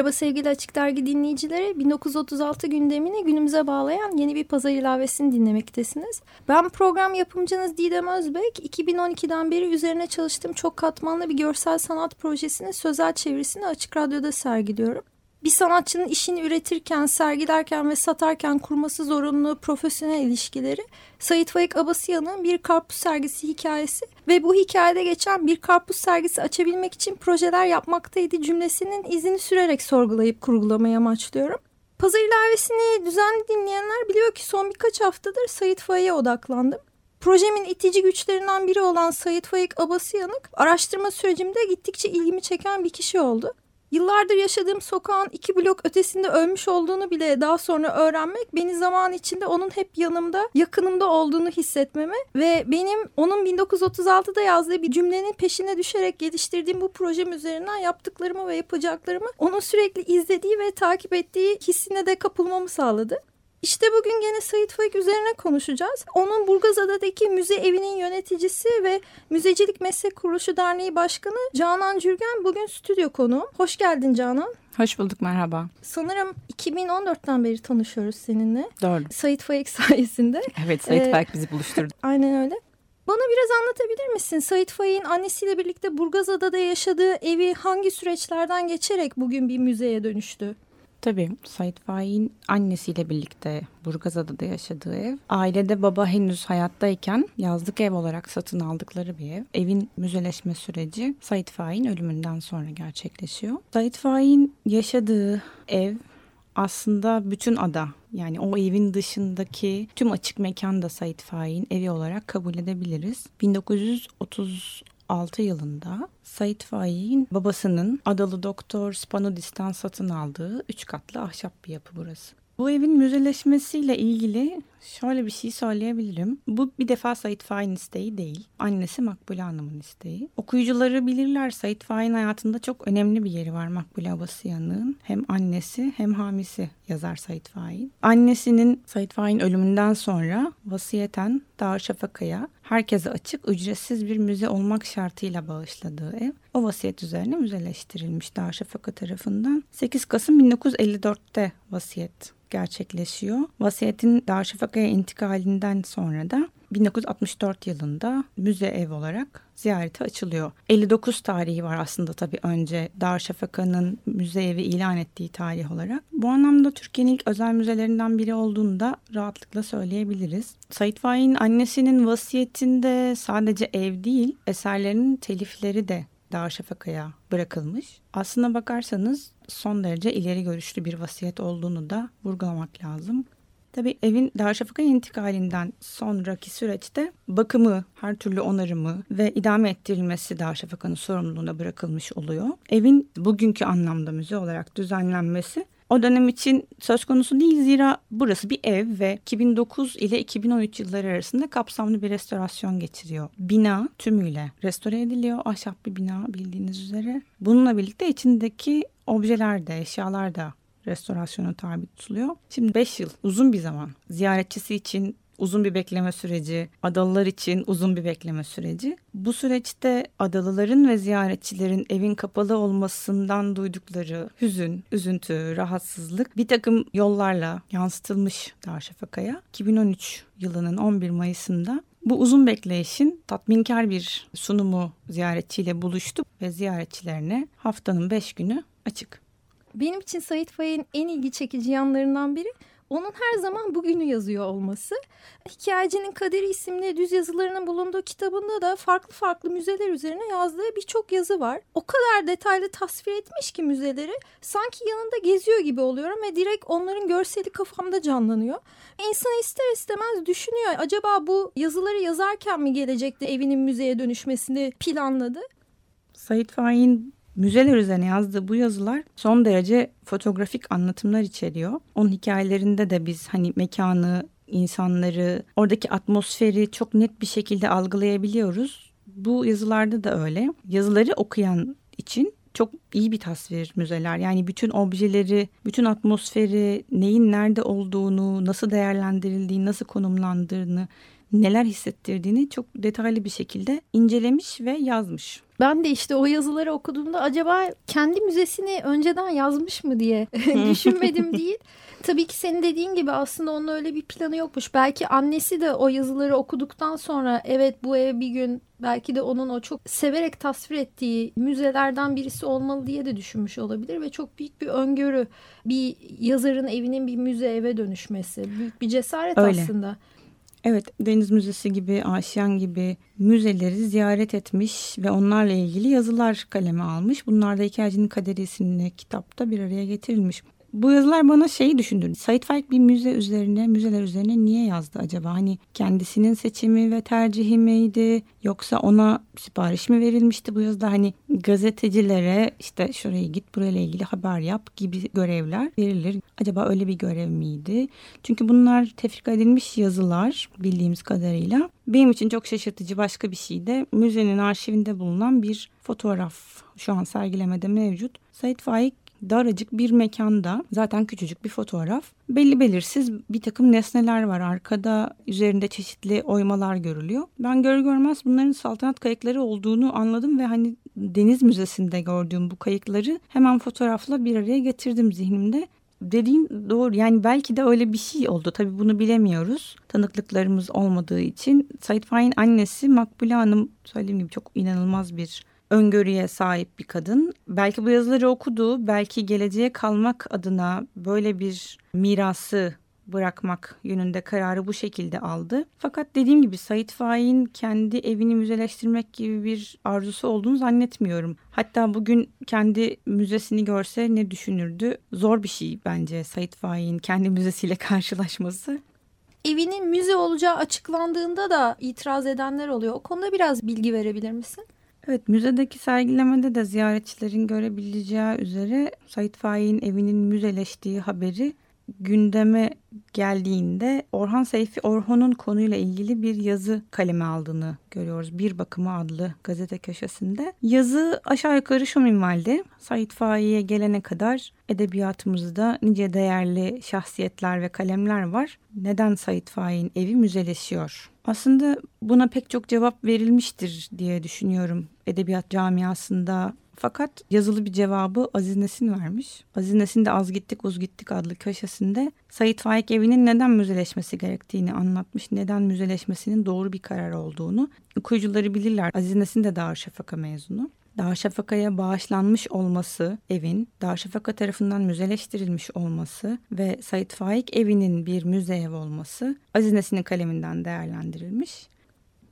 Merhaba sevgili Açık Dergi dinleyicileri. 1936 gündemini günümüze bağlayan yeni bir pazar ilavesini dinlemektesiniz. Ben program yapımcınız Didem Özbek. 2012'den beri üzerine çalıştığım çok katmanlı bir görsel sanat projesinin sözel çevirisini Açık Radyo'da sergiliyorum bir sanatçının işini üretirken, sergilerken ve satarken kurması zorunlu profesyonel ilişkileri Sait Faik Abasıyan'ın bir karpuz sergisi hikayesi ve bu hikayede geçen bir karpuz sergisi açabilmek için projeler yapmaktaydı cümlesinin izini sürerek sorgulayıp kurgulamaya amaçlıyorum. Pazar ilavesini düzenli dinleyenler biliyor ki son birkaç haftadır Sait Faik'e odaklandım. Projemin itici güçlerinden biri olan Sait Faik Abasıyanık araştırma sürecimde gittikçe ilgimi çeken bir kişi oldu. Yıllardır yaşadığım sokağın iki blok ötesinde ölmüş olduğunu bile daha sonra öğrenmek beni zaman içinde onun hep yanımda, yakınımda olduğunu hissetmeme ve benim onun 1936'da yazdığı bir cümlenin peşine düşerek geliştirdiğim bu projem üzerinden yaptıklarımı ve yapacaklarımı onun sürekli izlediği ve takip ettiği hissine de kapılmamı sağladı. İşte bugün gene Sait Faik üzerine konuşacağız. Onun Burgazada'daki müze evinin yöneticisi ve Müzecilik Meslek Kuruluşu Derneği Başkanı Canan Cürgen bugün stüdyo konuğum. Hoş geldin Canan. Hoş bulduk merhaba. Sanırım 2014'ten beri tanışıyoruz seninle. Doğru. Sait Faik sayesinde. Evet Sait ee, Faik bizi buluşturdu. Aynen öyle. Bana biraz anlatabilir misin? Sait Faik'in annesiyle birlikte Burgazada'da yaşadığı evi hangi süreçlerden geçerek bugün bir müzeye dönüştü? Tabii Sait Faik'in annesiyle birlikte Burgazada'da yaşadığı ev. Ailede baba henüz hayattayken yazlık ev olarak satın aldıkları bir ev. Evin müzeleşme süreci Sait Faik'in ölümünden sonra gerçekleşiyor. Sait Faik'in yaşadığı ev aslında bütün ada yani o evin dışındaki tüm açık mekan da Sait Faik'in evi olarak kabul edebiliriz. 1930 2006 yılında Sait Faik'in babasının Adalı Doktor Spanudis'ten satın aldığı üç katlı ahşap bir yapı burası. Bu evin müzeleşmesiyle ilgili şöyle bir şey söyleyebilirim. Bu bir defa Sait Faik'in isteği değil. Annesi Makbule Hanım'ın isteği. Okuyucuları bilirler Sait Faik'in hayatında çok önemli bir yeri var Makbule Abasıyan'ın. Hem annesi hem hamisi yazar Sait Faik'in. Annesinin Sait Faik'in ölümünden sonra vasiyeten Darüşşafaka'ya herkese açık ücretsiz bir müze olmak şartıyla bağışladığı ev o vasiyet üzerine müzeleştirilmiş Darüşşafaka tarafından. 8 Kasım 1954'te vasiyet gerçekleşiyor. Vasiyetin Darüşşafaka'ya intikalinden sonra da 1964 yılında müze ev olarak ziyarete açılıyor. 59 tarihi var aslında tabii önce Darüşşafaka'nın müze evi ilan ettiği tarih olarak. Bu anlamda Türkiye'nin ilk özel müzelerinden biri olduğunu da rahatlıkla söyleyebiliriz. Sait Faik'in annesinin vasiyetinde sadece ev değil eserlerinin telifleri de Darüşşafaka'ya bırakılmış. Aslına bakarsanız son derece ileri görüşlü bir vasiyet olduğunu da vurgulamak lazım. Tabii evin Darüşşafaka intikalinden sonraki süreçte bakımı, her türlü onarımı ve idame ettirilmesi Darüşşafaka'nın sorumluluğuna bırakılmış oluyor. Evin bugünkü anlamda müze olarak düzenlenmesi o dönem için söz konusu değil zira burası bir ev ve 2009 ile 2013 yılları arasında kapsamlı bir restorasyon geçiriyor. Bina tümüyle restore ediliyor. Ahşap bir bina bildiğiniz üzere. Bununla birlikte içindeki objeler de eşyalar da restorasyona tabi tutuluyor. Şimdi 5 yıl uzun bir zaman. Ziyaretçisi için uzun bir bekleme süreci, adalılar için uzun bir bekleme süreci. Bu süreçte adalıların ve ziyaretçilerin evin kapalı olmasından duydukları hüzün, üzüntü, rahatsızlık bir takım yollarla yansıtılmış Darüşşafaka'ya. 2013 yılının 11 Mayıs'ında bu uzun bekleyişin tatminkar bir sunumu ziyaretçiyle buluştu ve ziyaretçilerine haftanın 5 günü açık. Benim için Sait Faik'in en ilgi çekici yanlarından biri onun her zaman bugünü yazıyor olması. Hikayecinin Kaderi isimli düz yazılarının bulunduğu kitabında da farklı farklı müzeler üzerine yazdığı birçok yazı var. O kadar detaylı tasvir etmiş ki müzeleri sanki yanında geziyor gibi oluyorum ve direkt onların görseli kafamda canlanıyor. İnsan ister istemez düşünüyor acaba bu yazıları yazarken mi gelecekte evinin müzeye dönüşmesini planladı? Sait Faik'in Müzeler üzerine yazdığı bu yazılar son derece fotoğrafik anlatımlar içeriyor. Onun hikayelerinde de biz hani mekanı, insanları, oradaki atmosferi çok net bir şekilde algılayabiliyoruz. Bu yazılarda da öyle. Yazıları okuyan için çok iyi bir tasvir müzeler. Yani bütün objeleri, bütün atmosferi, neyin nerede olduğunu, nasıl değerlendirildiğini, nasıl konumlandığını, neler hissettirdiğini çok detaylı bir şekilde incelemiş ve yazmış. Ben de işte o yazıları okuduğumda acaba kendi müzesini önceden yazmış mı diye düşünmedim değil. Tabii ki senin dediğin gibi aslında onun öyle bir planı yokmuş. Belki annesi de o yazıları okuduktan sonra evet bu ev bir gün belki de onun o çok severek tasvir ettiği müzelerden birisi olmalı diye de düşünmüş olabilir ve çok büyük bir öngörü bir yazarın evinin bir müze eve dönüşmesi büyük bir cesaret Öyle. aslında. Evet, Deniz Müzesi gibi, Aşiyan gibi müzeleri ziyaret etmiş ve onlarla ilgili yazılar kaleme almış. Bunlar da Hikayecinin Kaderi isimli kitapta bir araya getirilmiş. Bu yazılar bana şeyi düşündürdü. Said Faik bir müze üzerine, müzeler üzerine niye yazdı acaba? Hani kendisinin seçimi ve tercihi miydi? Yoksa ona sipariş mi verilmişti bu yazıda? Hani gazetecilere işte şuraya git burayla ilgili haber yap gibi görevler verilir. Acaba öyle bir görev miydi? Çünkü bunlar tefrika edilmiş yazılar bildiğimiz kadarıyla. Benim için çok şaşırtıcı başka bir şey de müzenin arşivinde bulunan bir fotoğraf şu an sergilemede mevcut. Said Faik daracık bir mekanda zaten küçücük bir fotoğraf. Belli belirsiz bir takım nesneler var. Arkada üzerinde çeşitli oymalar görülüyor. Ben gör görmez bunların saltanat kayıkları olduğunu anladım ve hani Deniz Müzesi'nde gördüğüm bu kayıkları hemen fotoğrafla bir araya getirdim zihnimde. Dediğin doğru. Yani belki de öyle bir şey oldu. Tabii bunu bilemiyoruz. Tanıklıklarımız olmadığı için. Said Faik'in annesi Makbule Hanım söylediğim gibi çok inanılmaz bir öngörüye sahip bir kadın. Belki bu yazıları okudu, belki geleceğe kalmak adına böyle bir mirası bırakmak yönünde kararı bu şekilde aldı. Fakat dediğim gibi Sait Faik'in kendi evini müzeleştirmek gibi bir arzusu olduğunu zannetmiyorum. Hatta bugün kendi müzesini görse ne düşünürdü? Zor bir şey bence Sait Faik'in kendi müzesiyle karşılaşması. Evinin müze olacağı açıklandığında da itiraz edenler oluyor. O konuda biraz bilgi verebilir misin? Evet müzedeki sergilemede de ziyaretçilerin görebileceği üzere Sait Faik'in evinin müzeleştiği haberi gündeme geldiğinde Orhan Seyfi Orhon'un konuyla ilgili bir yazı kaleme aldığını görüyoruz. Bir Bakımı adlı gazete köşesinde. Yazı aşağı yukarı şu minvalde. Said Faik'e gelene kadar edebiyatımızda nice değerli şahsiyetler ve kalemler var. Neden Said Faik'in evi müzeleşiyor? Aslında buna pek çok cevap verilmiştir diye düşünüyorum edebiyat camiasında fakat yazılı bir cevabı Aziz Nesin vermiş. Aziz Nesin de Az Gittik Uz Gittik adlı köşesinde Sayit Faik evinin neden müzeleşmesi gerektiğini anlatmış. Neden müzeleşmesinin doğru bir karar olduğunu. Okuyucuları bilirler. Aziz Nesin de Darüşşafaka mezunu. Darüşşafaka'ya bağışlanmış olması evin, Darüşşafaka tarafından müzeleştirilmiş olması ve Sayit Faik evinin bir müze ev olması Aziz Nesin'in kaleminden değerlendirilmiş.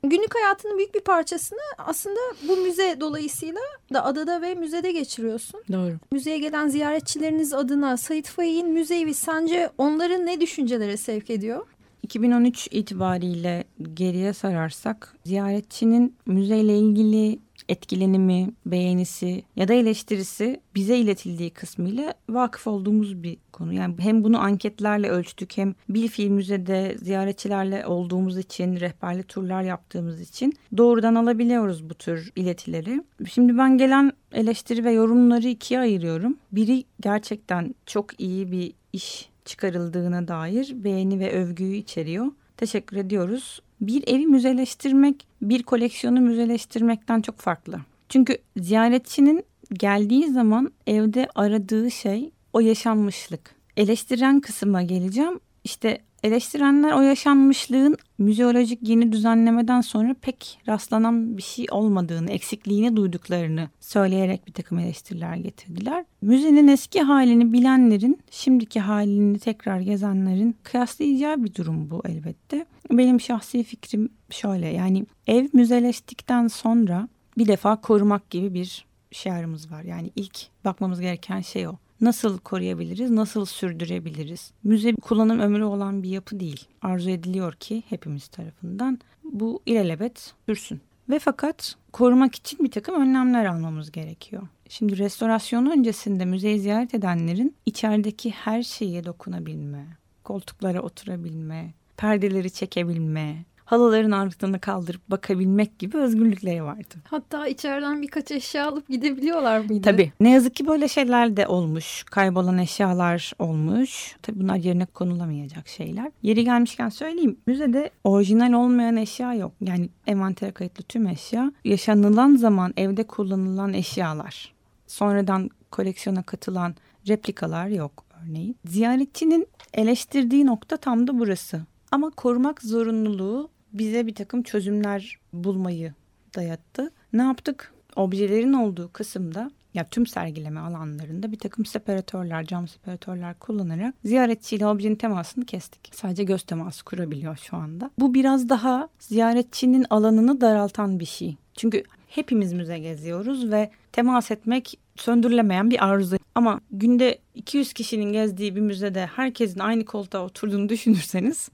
Günlük hayatının büyük bir parçasını aslında bu müze dolayısıyla da adada ve müzede geçiriyorsun. Doğru. Müzeye gelen ziyaretçileriniz adına Sait Faik'in müzevi sence onların ne düşüncelere sevk ediyor? 2013 itibariyle geriye sararsak ziyaretçinin müzeyle ilgili etkilenimi, beğenisi ya da eleştirisi bize iletildiği kısmıyla vakıf olduğumuz bir konu. Yani hem bunu anketlerle ölçtük hem bir fiil müzede ziyaretçilerle olduğumuz için, rehberli turlar yaptığımız için doğrudan alabiliyoruz bu tür iletileri. Şimdi ben gelen eleştiri ve yorumları ikiye ayırıyorum. Biri gerçekten çok iyi bir iş çıkarıldığına dair beğeni ve övgüyü içeriyor. Teşekkür ediyoruz bir evi müzeleştirmek bir koleksiyonu müzeleştirmekten çok farklı. Çünkü ziyaretçinin geldiği zaman evde aradığı şey o yaşanmışlık. Eleştiren kısma geleceğim. İşte eleştirenler o yaşanmışlığın müzeolojik yeni düzenlemeden sonra pek rastlanan bir şey olmadığını, eksikliğini duyduklarını söyleyerek bir takım eleştiriler getirdiler. Müzenin eski halini bilenlerin, şimdiki halini tekrar gezenlerin kıyaslayacağı bir durum bu elbette. Benim şahsi fikrim şöyle yani ev müzeleştikten sonra bir defa korumak gibi bir şiarımız var. Yani ilk bakmamız gereken şey o nasıl koruyabiliriz, nasıl sürdürebiliriz? Müze kullanım ömrü olan bir yapı değil. Arzu ediliyor ki hepimiz tarafından bu ilelebet sürsün. Ve fakat korumak için bir takım önlemler almamız gerekiyor. Şimdi restorasyon öncesinde müzeyi ziyaret edenlerin içerideki her şeye dokunabilme, koltuklara oturabilme, perdeleri çekebilme, halıların altını kaldırıp bakabilmek gibi özgürlükleri vardı. Hatta içeriden birkaç eşya alıp gidebiliyorlar mıydı? Tabii. Ne yazık ki böyle şeyler de olmuş. Kaybolan eşyalar olmuş. Tabii bunlar yerine konulamayacak şeyler. Yeri gelmişken söyleyeyim. Müzede orijinal olmayan eşya yok. Yani envantere kayıtlı tüm eşya yaşanılan zaman evde kullanılan eşyalar. Sonradan koleksiyona katılan replikalar yok örneğin. Ziyaretçinin eleştirdiği nokta tam da burası. Ama korumak zorunluluğu bize bir takım çözümler bulmayı dayattı. Ne yaptık? Objelerin olduğu kısımda ya tüm sergileme alanlarında bir takım separatörler, cam separatörler kullanarak ziyaretçiyle objenin temasını kestik. Sadece göz teması kurabiliyor şu anda. Bu biraz daha ziyaretçinin alanını daraltan bir şey. Çünkü hepimiz müze geziyoruz ve temas etmek söndürülemeyen bir arzu. Ama günde 200 kişinin gezdiği bir müzede herkesin aynı koltuğa oturduğunu düşünürseniz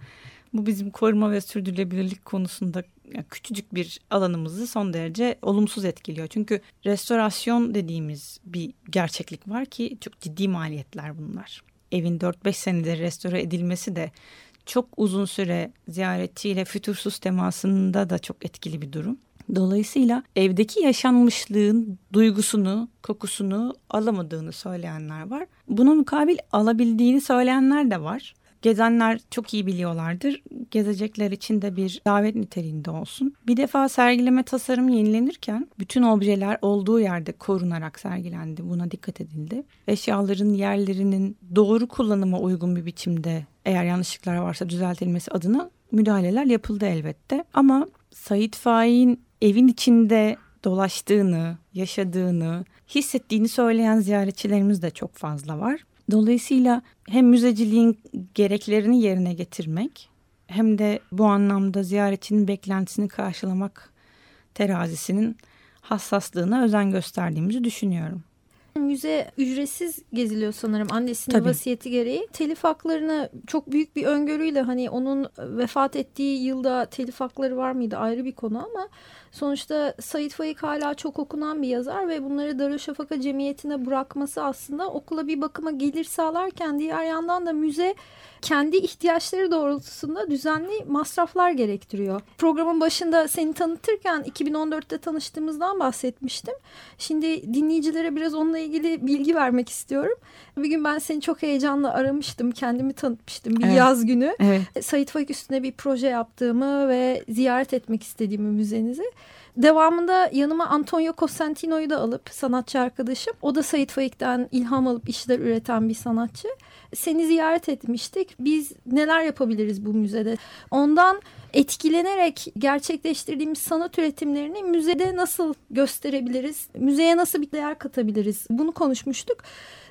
bu bizim koruma ve sürdürülebilirlik konusunda küçücük bir alanımızı son derece olumsuz etkiliyor. Çünkü restorasyon dediğimiz bir gerçeklik var ki çok ciddi maliyetler bunlar. Evin 4-5 senede restore edilmesi de çok uzun süre ziyaretçiyle fütursuz temasında da çok etkili bir durum. Dolayısıyla evdeki yaşanmışlığın duygusunu, kokusunu alamadığını söyleyenler var. Buna mukabil alabildiğini söyleyenler de var. Gezenler çok iyi biliyorlardır. Gezecekler için de bir davet niteliğinde olsun. Bir defa sergileme tasarım yenilenirken bütün objeler olduğu yerde korunarak sergilendi. Buna dikkat edildi. Eşyaların yerlerinin doğru kullanıma uygun bir biçimde eğer yanlışlıklar varsa düzeltilmesi adına müdahaleler yapıldı elbette. Ama Sait Faik'in evin içinde dolaştığını, yaşadığını, hissettiğini söyleyen ziyaretçilerimiz de çok fazla var. Dolayısıyla hem müzeciliğin gereklerini yerine getirmek hem de bu anlamda ziyaretçinin beklentisini karşılamak terazisinin hassaslığına özen gösterdiğimizi düşünüyorum. Müze ücretsiz geziliyor sanırım annesinin Tabii. vasiyeti gereği. Telif haklarını çok büyük bir öngörüyle hani onun vefat ettiği yılda telif hakları var mıydı ayrı bir konu ama sonuçta Said Faik hala çok okunan bir yazar ve bunları Darüşşafaka Cemiyeti'ne bırakması aslında okula bir bakıma gelir sağlarken diğer yandan da müze kendi ihtiyaçları doğrultusunda düzenli masraflar gerektiriyor. Programın başında seni tanıtırken 2014'te tanıştığımızdan bahsetmiştim. Şimdi dinleyicilere biraz onunla ilgili bilgi vermek istiyorum. Bir gün ben seni çok heyecanla aramıştım. Kendimi tanıtmıştım bir evet. yaz günü. Evet. Sait Faik üstüne bir proje yaptığımı ve ziyaret etmek istediğimi müzenizi. Devamında yanıma Antonio Cosentino'yu da alıp sanatçı arkadaşım. O da Sait Faik'ten ilham alıp işler üreten bir sanatçı. Seni ziyaret etmiştik. Biz neler yapabiliriz bu müzede? Ondan etkilenerek gerçekleştirdiğimiz sanat üretimlerini müzede nasıl gösterebiliriz? Müzeye nasıl bir değer katabiliriz? Bunu konuşmuştuk.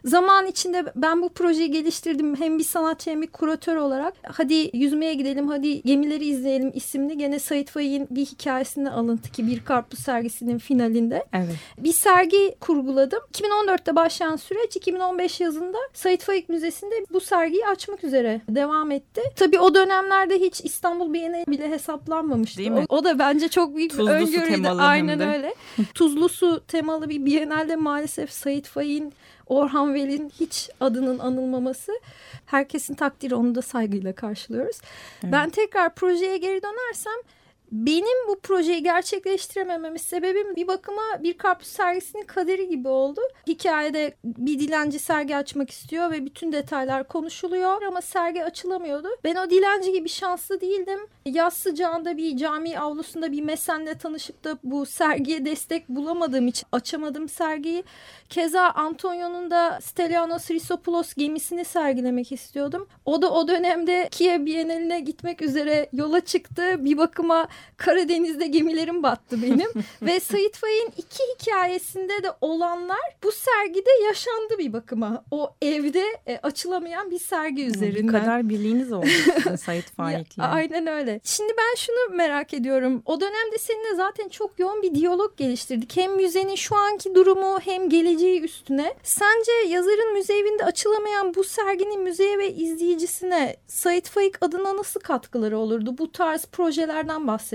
Zaman içinde ben bu projeyi geliştirdim. Hem bir sanatçı hem bir kuratör olarak. Hadi yüzmeye gidelim, hadi gemileri izleyelim isimli. Gene Sait Faik'in bir hikayesinde alıntı ki Bir Karpuz sergisinin finalinde. Evet. Bir sergi kurguladım. 2014'te başlayan süreç 2015 yazında Sait Faik Müzesi'nde bu sergiyi açmak üzere devam etti. Tabii o dönemlerde hiç İstanbul Bienali bile hesaplanmamıştı. Değil mi? O, o da bence çok büyük Tuzlu bir öngörüydü. Aynen öyle. Tuzlu su temalı bir Bienalde maalesef Sait Faik'in Orhan Veli'nin hiç adının anılmaması herkesin takdiri onu da saygıyla karşılıyoruz. Evet. Ben tekrar projeye geri dönersem benim bu projeyi gerçekleştiremememin sebebim bir bakıma bir karpuz sergisinin kaderi gibi oldu. Hikayede bir dilenci sergi açmak istiyor ve bütün detaylar konuşuluyor ama sergi açılamıyordu. Ben o dilenci gibi şanslı değildim. Yaz sıcağında bir cami avlusunda bir mesenle tanışıp da bu sergiye destek bulamadığım için açamadım sergiyi. Keza Antonio'nun da Stelianos Risopoulos gemisini sergilemek istiyordum. O da o dönemde Kiev Bienali'ne gitmek üzere yola çıktı. Bir bakıma Karadeniz'de gemilerim battı benim. Ve Sait Faik'in iki hikayesinde de olanlar bu sergide yaşandı bir bakıma. O evde e, açılamayan bir sergi üzerinden. Bir kadar birliğiniz oldu Sait Faik'le. Aynen öyle. Şimdi ben şunu merak ediyorum. O dönemde seninle zaten çok yoğun bir diyalog geliştirdik. Hem müzenin şu anki durumu hem geleceği üstüne. Sence yazarın müze evinde açılamayan bu serginin müzeye ve izleyicisine Sait Faik adına nasıl katkıları olurdu? Bu tarz projelerden bahsediyorum.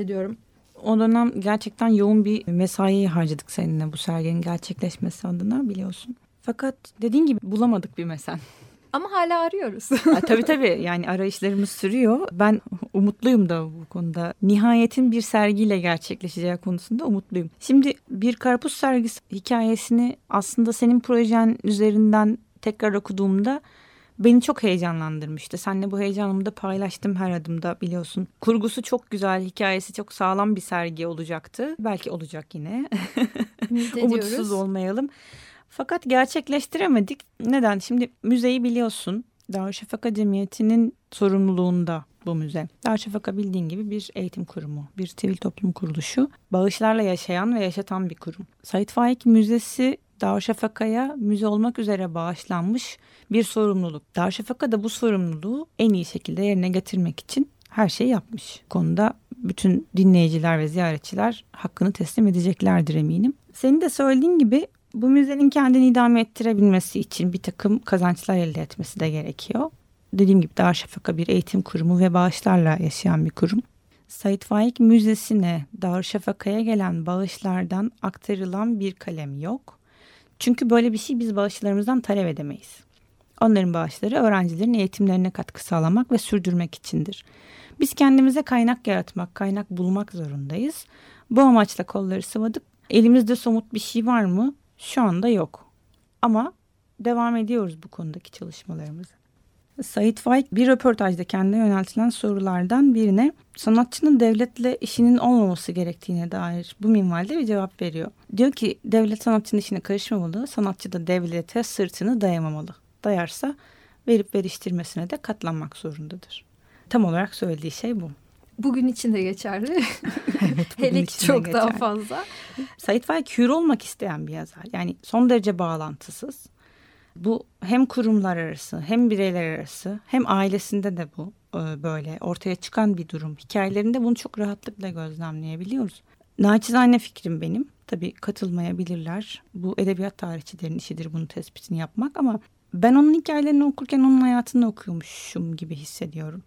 O dönem gerçekten yoğun bir mesai harcadık seninle bu serginin gerçekleşmesi adına biliyorsun. Fakat dediğin gibi bulamadık bir mesen. Ama hala arıyoruz. ha, tabii tabii yani arayışlarımız sürüyor. Ben umutluyum da bu konuda. Nihayetin bir sergiyle gerçekleşeceği konusunda umutluyum. Şimdi bir karpuz sergisi hikayesini aslında senin projen üzerinden tekrar okuduğumda beni çok heyecanlandırmıştı. Seninle bu heyecanımı da paylaştım her adımda biliyorsun. Kurgusu çok güzel, hikayesi çok sağlam bir sergi olacaktı. Belki olacak yine. Umutsuz olmayalım. Fakat gerçekleştiremedik. Neden? Şimdi müzeyi biliyorsun. Darüşşafaka Cemiyeti'nin sorumluluğunda bu müze. Darüşşafaka bildiğin gibi bir eğitim kurumu, bir sivil toplum kuruluşu. Bağışlarla yaşayan ve yaşatan bir kurum. Said Faik Müzesi Darüşşafaka'ya müze olmak üzere bağışlanmış bir sorumluluk. Darüşşafaka da bu sorumluluğu en iyi şekilde yerine getirmek için her şeyi yapmış. Konuda bütün dinleyiciler ve ziyaretçiler hakkını teslim edeceklerdir eminim. Senin de söylediğin gibi bu müzenin kendini idame ettirebilmesi için bir takım kazançlar elde etmesi de gerekiyor. Dediğim gibi Darüşşafaka bir eğitim kurumu ve bağışlarla yaşayan bir kurum. Said Faik Müzesi'ne Darüşşafaka'ya gelen bağışlardan aktarılan bir kalem yok. Çünkü böyle bir şey biz bağışlarımızdan talep edemeyiz. Onların bağışları öğrencilerin eğitimlerine katkı sağlamak ve sürdürmek içindir. Biz kendimize kaynak yaratmak, kaynak bulmak zorundayız. Bu amaçla kolları sıvadık. Elimizde somut bir şey var mı? Şu anda yok. Ama devam ediyoruz bu konudaki çalışmalarımızı. Said Faik bir röportajda kendine yöneltilen sorulardan birine sanatçının devletle işinin olmaması gerektiğine dair bu minvalde bir cevap veriyor. Diyor ki devlet sanatçının işine karışmamalı, sanatçı da devlete sırtını dayamamalı. Dayarsa verip veriştirmesine de katlanmak zorundadır. Tam olarak söylediği şey bu. Bugün için de geçerli. evet, Hele ki çok geçerli. daha fazla. Said Faik hür olmak isteyen bir yazar. Yani son derece bağlantısız. Bu hem kurumlar arası hem bireyler arası hem ailesinde de bu e, böyle ortaya çıkan bir durum. Hikayelerinde bunu çok rahatlıkla gözlemleyebiliyoruz. Naçizane fikrim benim. Tabii katılmayabilirler. Bu edebiyat tarihçilerin işidir bunu tespitini yapmak ama ben onun hikayelerini okurken onun hayatını okuyormuşum gibi hissediyorum.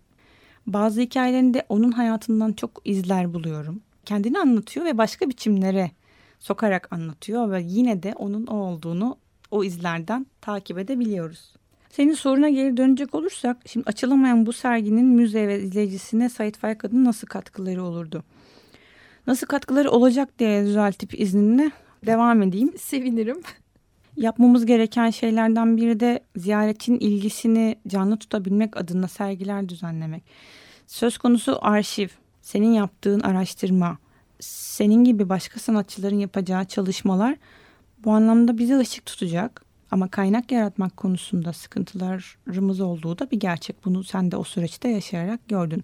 Bazı hikayelerinde onun hayatından çok izler buluyorum. Kendini anlatıyor ve başka biçimlere sokarak anlatıyor ve yine de onun o olduğunu o izlerden takip edebiliyoruz. Senin soruna geri dönecek olursak şimdi açılamayan bu serginin müze ve izleyicisine Sait Faik adına nasıl katkıları olurdu? Nasıl katkıları olacak diye düzeltip izninle devam edeyim. Sevinirim. Yapmamız gereken şeylerden biri de ziyaretin ilgisini canlı tutabilmek adına sergiler düzenlemek. Söz konusu arşiv, senin yaptığın araştırma, senin gibi başka sanatçıların yapacağı çalışmalar bu anlamda bizi ışık tutacak. Ama kaynak yaratmak konusunda sıkıntılarımız olduğu da bir gerçek. Bunu sen de o süreçte yaşayarak gördün.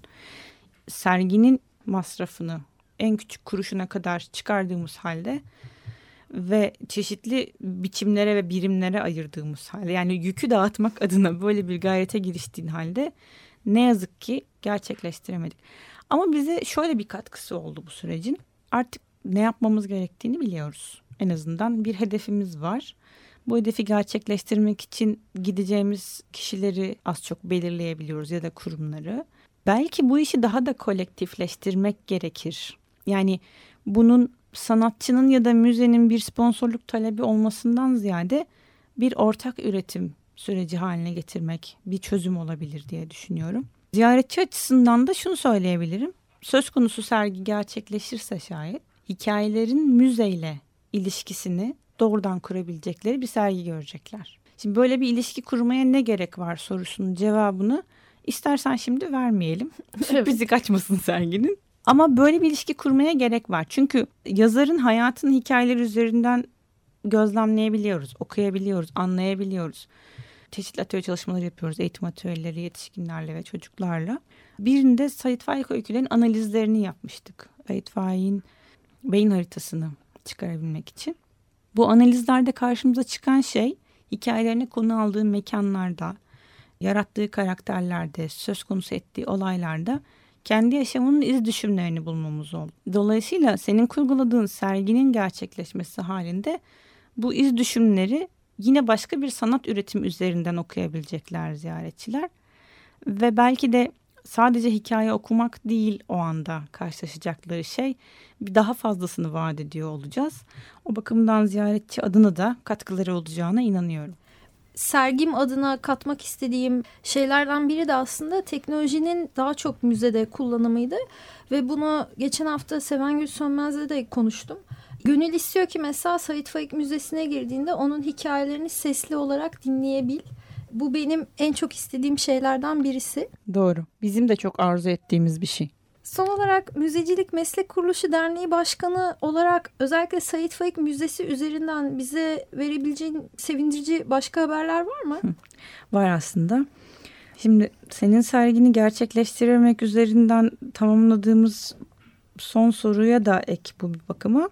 Serginin masrafını en küçük kuruşuna kadar çıkardığımız halde ve çeşitli biçimlere ve birimlere ayırdığımız halde yani yükü dağıtmak adına böyle bir gayrete giriştiğin halde ne yazık ki gerçekleştiremedik. Ama bize şöyle bir katkısı oldu bu sürecin. Artık ne yapmamız gerektiğini biliyoruz. En azından bir hedefimiz var. Bu hedefi gerçekleştirmek için gideceğimiz kişileri az çok belirleyebiliyoruz ya da kurumları. Belki bu işi daha da kolektifleştirmek gerekir. Yani bunun sanatçının ya da müzenin bir sponsorluk talebi olmasından ziyade bir ortak üretim süreci haline getirmek bir çözüm olabilir diye düşünüyorum. Ziyaretçi açısından da şunu söyleyebilirim. Söz konusu sergi gerçekleşirse şayet hikayelerin müzeyle ilişkisini doğrudan kurabilecekleri bir sergi görecekler. Şimdi böyle bir ilişki kurmaya ne gerek var sorusunun cevabını istersen şimdi vermeyelim. Sürprizi kaçmasın serginin. Ama böyle bir ilişki kurmaya gerek var. Çünkü yazarın hayatın hikayeleri üzerinden gözlemleyebiliyoruz, okuyabiliyoruz, anlayabiliyoruz. Çeşitli atölye çalışmaları yapıyoruz. Eğitim atölyeleri yetişkinlerle ve çocuklarla. Birinde Sait Faik öykülerin analizlerini yapmıştık. Sait Faik'in beyin haritasını çıkarabilmek için. Bu analizlerde karşımıza çıkan şey hikayelerine konu aldığı mekanlarda, yarattığı karakterlerde, söz konusu ettiği olaylarda kendi yaşamının iz düşümlerini bulmamız oldu. Dolayısıyla senin kurguladığın serginin gerçekleşmesi halinde bu iz düşümleri yine başka bir sanat üretimi üzerinden okuyabilecekler ziyaretçiler. Ve belki de sadece hikaye okumak değil o anda karşılaşacakları şey. Bir daha fazlasını vaat ediyor olacağız. O bakımdan ziyaretçi adına da katkıları olacağına inanıyorum sergim adına katmak istediğim şeylerden biri de aslında teknolojinin daha çok müzede kullanımıydı. Ve bunu geçen hafta Sevengül Sönmez'le de konuştum. Gönül istiyor ki mesela Sait Faik Müzesi'ne girdiğinde onun hikayelerini sesli olarak dinleyebil. Bu benim en çok istediğim şeylerden birisi. Doğru. Bizim de çok arzu ettiğimiz bir şey. Son olarak Müzecilik Meslek Kuruluşu Derneği Başkanı olarak özellikle Sait Faik Müzesi üzerinden bize verebileceğin sevindirici başka haberler var mı? Var aslında. Şimdi senin sergini gerçekleştirmek üzerinden tamamladığımız son soruya da ek bu bir bakıma.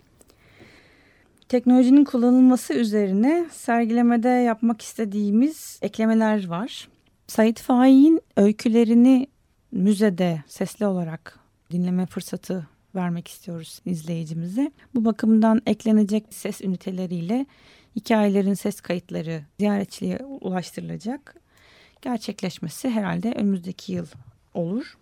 Teknolojinin kullanılması üzerine sergilemede yapmak istediğimiz eklemeler var. Sait Faik'in öykülerini müzede sesli olarak dinleme fırsatı vermek istiyoruz izleyicimize. Bu bakımdan eklenecek ses üniteleriyle hikayelerin ses kayıtları ziyaretçiliğe ulaştırılacak. Gerçekleşmesi herhalde önümüzdeki yıl olur.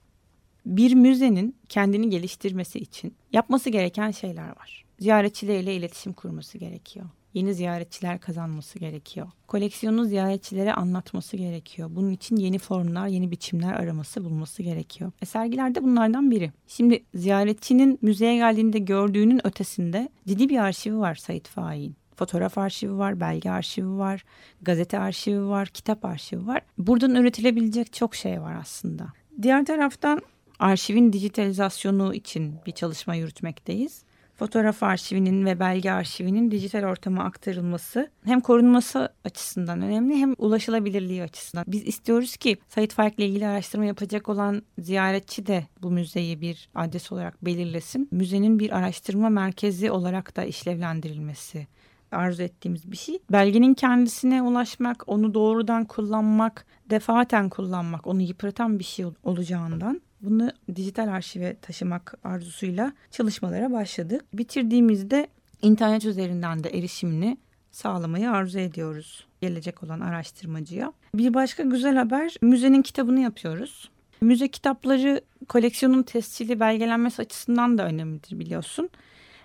Bir müzenin kendini geliştirmesi için yapması gereken şeyler var. Ziyaretçileriyle iletişim kurması gerekiyor yeni ziyaretçiler kazanması gerekiyor. Koleksiyonu ziyaretçilere anlatması gerekiyor. Bunun için yeni formlar, yeni biçimler araması, bulması gerekiyor. E, sergiler bunlardan biri. Şimdi ziyaretçinin müzeye geldiğinde gördüğünün ötesinde ciddi bir arşivi var Sait Faik'in. Fotoğraf arşivi var, belge arşivi var, gazete arşivi var, kitap arşivi var. Buradan üretilebilecek çok şey var aslında. Diğer taraftan arşivin dijitalizasyonu için bir çalışma yürütmekteyiz fotoğraf arşivinin ve belge arşivinin dijital ortama aktarılması hem korunması açısından önemli hem ulaşılabilirliği açısından. Biz istiyoruz ki Sait Faik ile ilgili araştırma yapacak olan ziyaretçi de bu müzeyi bir adres olarak belirlesin. Müzenin bir araştırma merkezi olarak da işlevlendirilmesi arzu ettiğimiz bir şey. Belgenin kendisine ulaşmak, onu doğrudan kullanmak, defaten kullanmak, onu yıpratan bir şey olacağından bunu dijital arşive taşımak arzusuyla çalışmalara başladık. Bitirdiğimizde internet üzerinden de erişimini sağlamayı arzu ediyoruz gelecek olan araştırmacıya. Bir başka güzel haber müzenin kitabını yapıyoruz. Müze kitapları koleksiyonun tescili belgelenmesi açısından da önemlidir biliyorsun.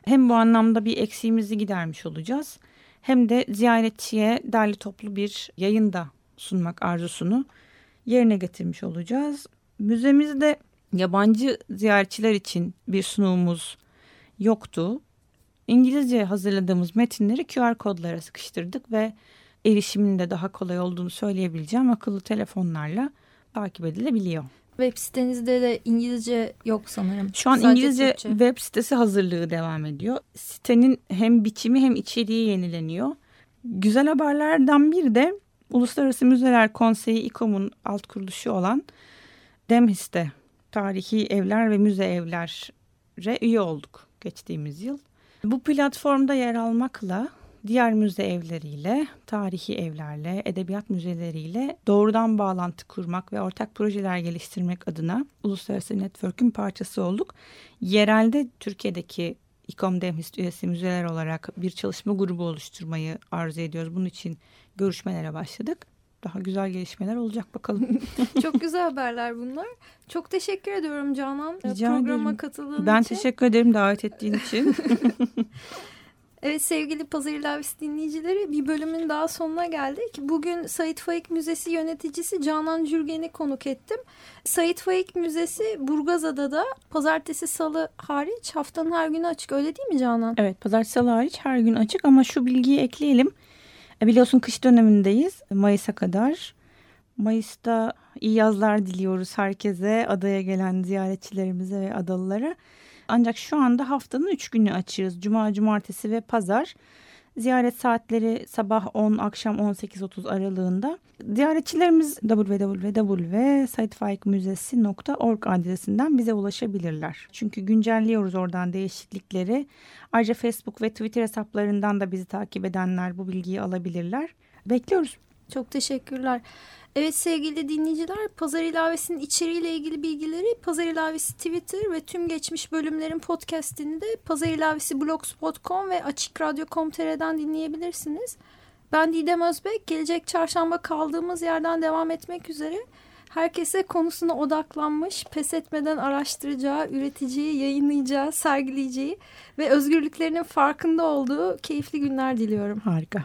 Hem bu anlamda bir eksiğimizi gidermiş olacağız. Hem de ziyaretçiye derli toplu bir yayında sunmak arzusunu yerine getirmiş olacağız. Müzemizde yabancı ziyaretçiler için bir sunumumuz yoktu. İngilizce hazırladığımız metinleri QR kodlara sıkıştırdık ve erişimin de daha kolay olduğunu söyleyebileceğim akıllı telefonlarla takip edilebiliyor. Web sitenizde de İngilizce yok sanırım. Şu an Sadece İngilizce Türkçe. web sitesi hazırlığı devam ediyor. Sitenin hem biçimi hem içeriği yenileniyor. Güzel haberlerden bir de Uluslararası Müzeler Konseyi İKOM'un alt kuruluşu olan Demhis'te tarihi evler ve müze evlere üye olduk geçtiğimiz yıl. Bu platformda yer almakla diğer müze evleriyle, tarihi evlerle, edebiyat müzeleriyle doğrudan bağlantı kurmak ve ortak projeler geliştirmek adına Uluslararası Network'ün parçası olduk. Yerelde Türkiye'deki İKOM Demhist üyesi müzeler olarak bir çalışma grubu oluşturmayı arzu ediyoruz. Bunun için görüşmelere başladık daha güzel gelişmeler olacak bakalım. Çok güzel haberler bunlar. Çok teşekkür ediyorum Canan Rica programa ederim. katıldığın ben için. Ben teşekkür ederim davet ettiğin için. Evet sevgili Pazar İlavesi dinleyicileri bir bölümün daha sonuna geldik. Bugün Sait Faik Müzesi yöneticisi Canan Cürgen'i konuk ettim. Sait Faik Müzesi Burgazada'da da pazartesi salı hariç haftanın her günü açık öyle değil mi Canan? Evet pazartesi salı hariç her gün açık ama şu bilgiyi ekleyelim. E, biliyorsun kış dönemindeyiz Mayıs'a kadar. Mayıs'ta iyi yazlar diliyoruz herkese, adaya gelen ziyaretçilerimize ve adalılara. Ancak şu anda haftanın üç günü açığız. Cuma, cumartesi ve pazar. Ziyaret saatleri sabah 10, akşam 18.30 aralığında. Ziyaretçilerimiz www.saitfaikmüzesi.org adresinden bize ulaşabilirler. Çünkü güncelliyoruz oradan değişiklikleri. Ayrıca Facebook ve Twitter hesaplarından da bizi takip edenler bu bilgiyi alabilirler. Bekliyoruz. Çok teşekkürler. Evet sevgili dinleyiciler Pazar ilavesinin içeriğiyle ilgili bilgileri Pazar ilavesi Twitter ve tüm geçmiş bölümlerin podcastini de Pazar ilavesi blogspot.com ve açıkradyo.com.tr'den dinleyebilirsiniz. Ben Didem Özbek. Gelecek çarşamba kaldığımız yerden devam etmek üzere. herkese konusuna odaklanmış, pes etmeden araştıracağı, üreteceği, yayınlayacağı, sergileyeceği ve özgürlüklerinin farkında olduğu keyifli günler diliyorum. Harika.